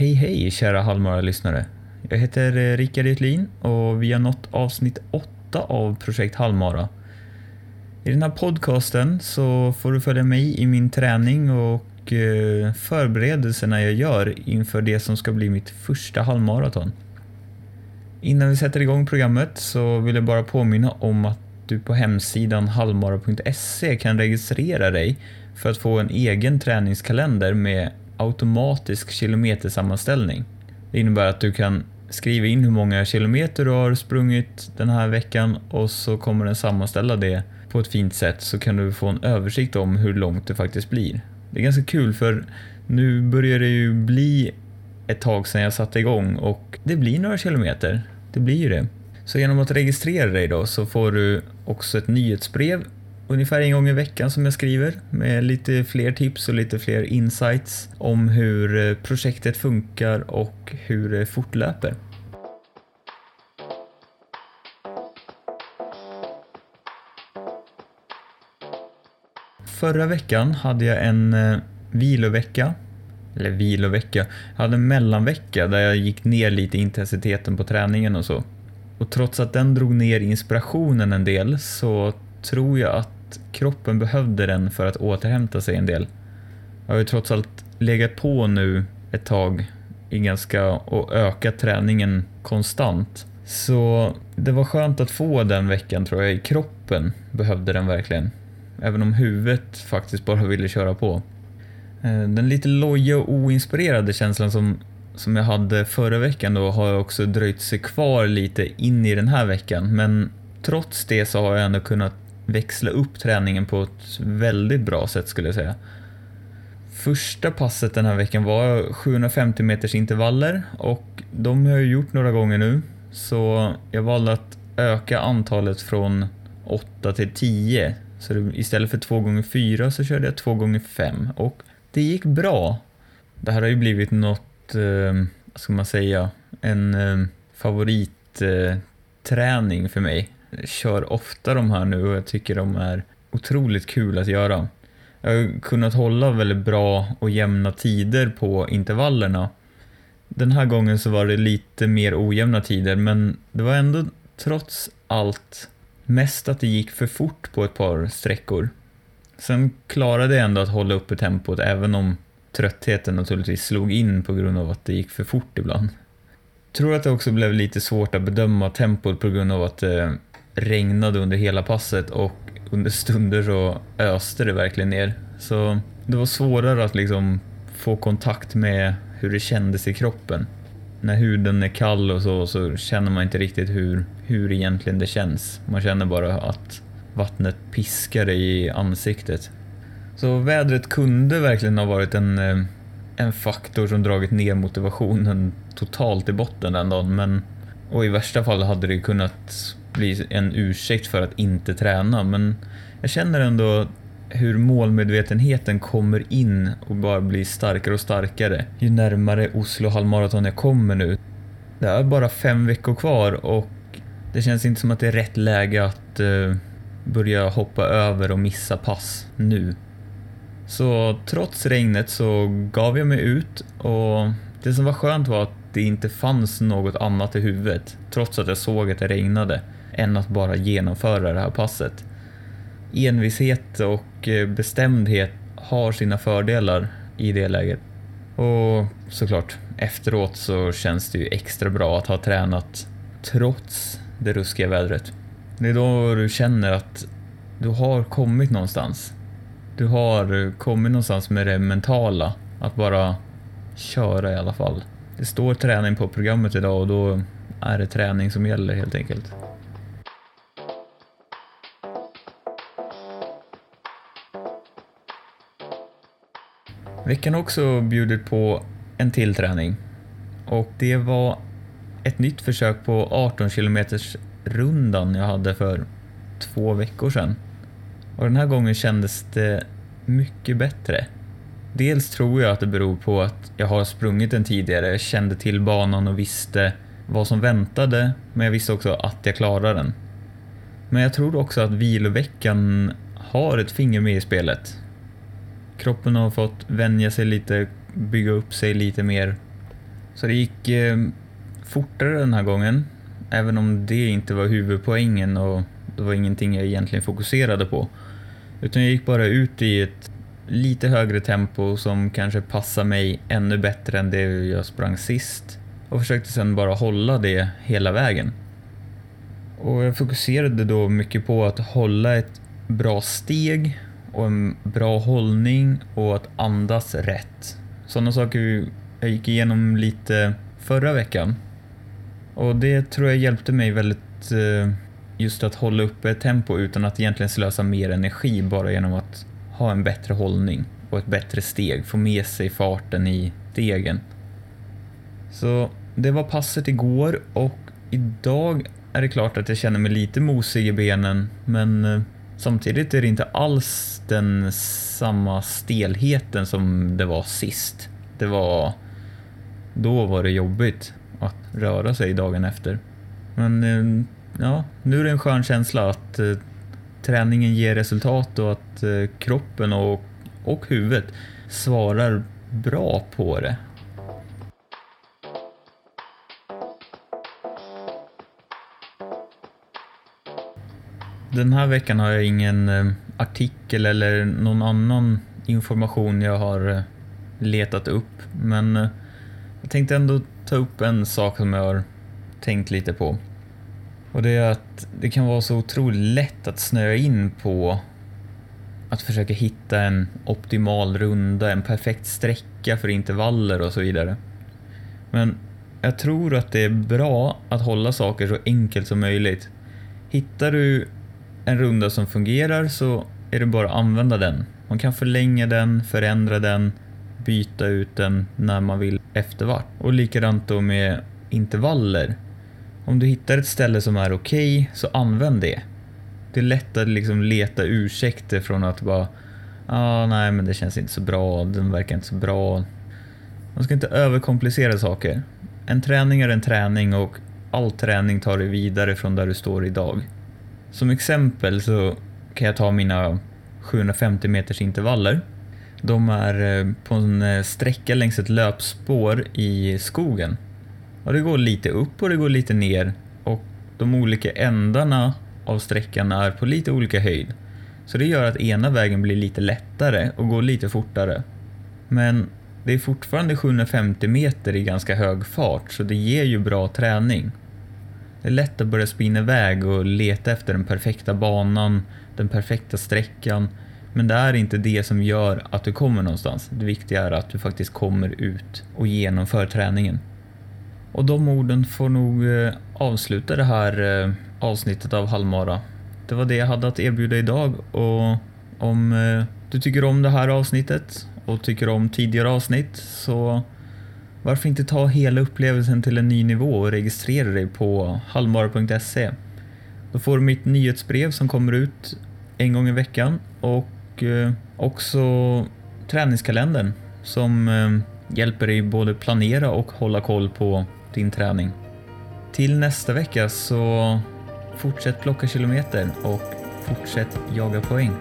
Hej hej kära Halmara-lyssnare. Jag heter eh, Rickard Etlin och vi har nått avsnitt 8 av Projekt Halmara. I den här podcasten så får du följa mig i min träning och eh, förberedelserna jag gör inför det som ska bli mitt första halvmaraton. Innan vi sätter igång programmet så vill jag bara påminna om att du på hemsidan halmara.se kan registrera dig för att få en egen träningskalender med automatisk kilometersammanställning. Det innebär att du kan skriva in hur många kilometer du har sprungit den här veckan och så kommer den sammanställa det på ett fint sätt så kan du få en översikt om hur långt det faktiskt blir. Det är ganska kul för nu börjar det ju bli ett tag sedan jag satte igång och det blir några kilometer. Det blir ju det. Så genom att registrera dig då så får du också ett nyhetsbrev ungefär en gång i veckan som jag skriver med lite fler tips och lite fler insights om hur eh, projektet funkar och hur det fortlöper. Förra veckan hade jag en eh, vilovecka, eller vilovecka, jag hade en mellanvecka där jag gick ner lite i intensiteten på träningen och så. Och trots att den drog ner inspirationen en del så tror jag att kroppen behövde den för att återhämta sig en del. Jag har ju trots allt legat på nu ett tag i ganska och ökat träningen konstant. Så det var skönt att få den veckan tror jag. Kroppen behövde den verkligen. Även om huvudet faktiskt bara ville köra på. Eh, den lite loja och oinspirerade känslan som, som jag hade förra veckan då har också dröjt sig kvar lite in i den här veckan. Men trots det så har jag ändå kunnat växla upp träningen på ett väldigt bra sätt skulle jag säga. Första passet den här veckan var 750 meters intervaller och de har jag gjort några gånger nu. Så jag valde att öka antalet från 8 till 10. Så istället för 2 gånger 4 så körde jag 2 gånger 5 och det gick bra. Det här har ju blivit något, eh, vad ska man säga, en eh, favoritträning eh, för mig kör ofta de här nu och jag tycker de är otroligt kul att göra. Jag har kunnat hålla väldigt bra och jämna tider på intervallerna. Den här gången så var det lite mer ojämna tider men det var ändå trots allt mest att det gick för fort på ett par sträckor. Sen klarade jag ändå att hålla uppe tempot även om tröttheten naturligtvis slog in på grund av att det gick för fort ibland. Jag tror att det också blev lite svårt att bedöma tempot på grund av att det regnade under hela passet och under stunder så öste det verkligen ner. Så det var svårare att liksom få kontakt med hur det kändes i kroppen. När huden är kall och så, så känner man inte riktigt hur, hur egentligen det känns. Man känner bara att vattnet piskar i ansiktet. Så vädret kunde verkligen ha varit en, eh, en faktor som dragit ner motivationen totalt i botten den dagen. Men, och i värsta fall hade det kunnat bli en ursäkt för att inte träna. Men jag känner ändå hur målmedvetenheten kommer in och bara blir starkare och starkare ju närmare Oslo halvmaraton jag kommer nu. Det är bara fem veckor kvar och det känns inte som att det är rätt läge att uh, börja hoppa över och missa pass nu. Så trots regnet så gav jag mig ut och det som var skönt var att det inte fanns något annat i huvudet trots att jag såg att det regnade än att bara genomföra det här passet. Envishet och eh, bestämdhet har sina fördelar i det läget. Och såklart, efteråt så känns det ju extra bra att ha tränat trots det ruskiga vädret. Det är då du känner att du har kommit någonstans. Du har kommit någonstans med det mentala, att bara köra i alla fall. Det står träning på programmet idag och då är det träning som gäller helt enkelt. Veckan har också bjudit på en till träning och det var ett nytt försök på 18 kilometers rundan jag hade för två veckor sedan. Och den här gången kändes det mycket bättre. Dels tror jag att det beror på att jag har sprungit den tidigare, jag kände till banan och visste vad som väntade, men jag visste också att jag klarade den. Men jag tror också att viloveckan har ett finger med i spelet. Kroppen har fått vänja sig lite, bygga upp sig lite mer. Så det gick eh, fortare den här gången, även om det inte var huvudpoängen och det var ingenting jag egentligen fokuserade på. Utan jag gick bara ut i ett lite högre tempo som kanske passar mig ännu bättre än det jag sprang sist och försökte sen bara hålla det hela vägen. Och jag fokuserade då mycket på att hålla ett bra steg och en bra hållning och att andas rätt. Sådana saker jag gick igenom lite förra veckan. Och det tror jag hjälpte mig väldigt eh, just att hålla uppe tempo utan att egentligen slösa mer energi bara genom att ha en bättre hållning och ett bättre steg, få med sig farten i stegen. Så det var passet igår och idag är det klart att jag känner mig lite mosig i benen men eh, samtidigt är det inte alls den samma stelheten som det var sist. Det var... Då var det jobbigt att röra sig dagen efter. Men eh, ja, nu är det en skön känsla att eh, träningen ger resultat och att eh, kroppen och, och huvudet svarar bra på det. Den här veckan har jag ingen eh, artikel eller någon annan information jag har eh, letat upp, men eh, jag tänkte ändå ta upp en sak som jag har tänkt lite på. Och det är att det kan vara så otroligt lätt att snöa in på att försöka hitta en optimal runda, en perfekt sträcka för intervaller och så vidare. Men jag tror att det är bra att hålla saker så enkelt som möjligt. Hittar du en runda som fungerar så är det bara att använda den. Man kan förlänga den, förändra den, byta ut den när man vill eftervart. Och likadant då med intervaller. Om du hittar ett ställe som är okej, okay, så använd det. Det är lätt att liksom leta ursäkter från att bara ah, nej men det känns inte så bra, den verkar inte så bra. Man ska inte överkomplicera saker. En träning är en träning och all träning tar dig vidare från där du står idag. Som exempel så kan jag ta mina 750 meters intervaller. De är eh, på en eh, sträcka längs ett löpspår i skogen. Och det går lite upp och det går lite ner och de olika ändarna av sträckan är på lite olika höjd. Så det gör att ena vägen blir lite lättare och går lite fortare. Men det är fortfarande 750 meter i ganska hög fart så det ger ju bra träning. Det är lätt att börja spinna iväg och leta efter den perfekta banan, den perfekta sträckan. Men det är inte det som gör att du kommer någonstans. Det viktiga är att du faktiskt kommer ut och genomför träningen. Och de orden får nog eh, avsluta det här eh, avsnittet av Halmara. Det var det jag hade att erbjuda idag och om eh, du tycker om det här avsnittet och tycker om tidigare avsnitt så varför inte ta hela upplevelsen till en ny nivå och registrera dig på halmara.se. Då får du mitt nyhetsbrev som kommer ut en gång i veckan och eh, också träningskalendern som eh, hjälper dig både planera och hålla koll på din träning. Till nästa vecka så fortsätt plocka kilometer och fortsätt jaga poäng.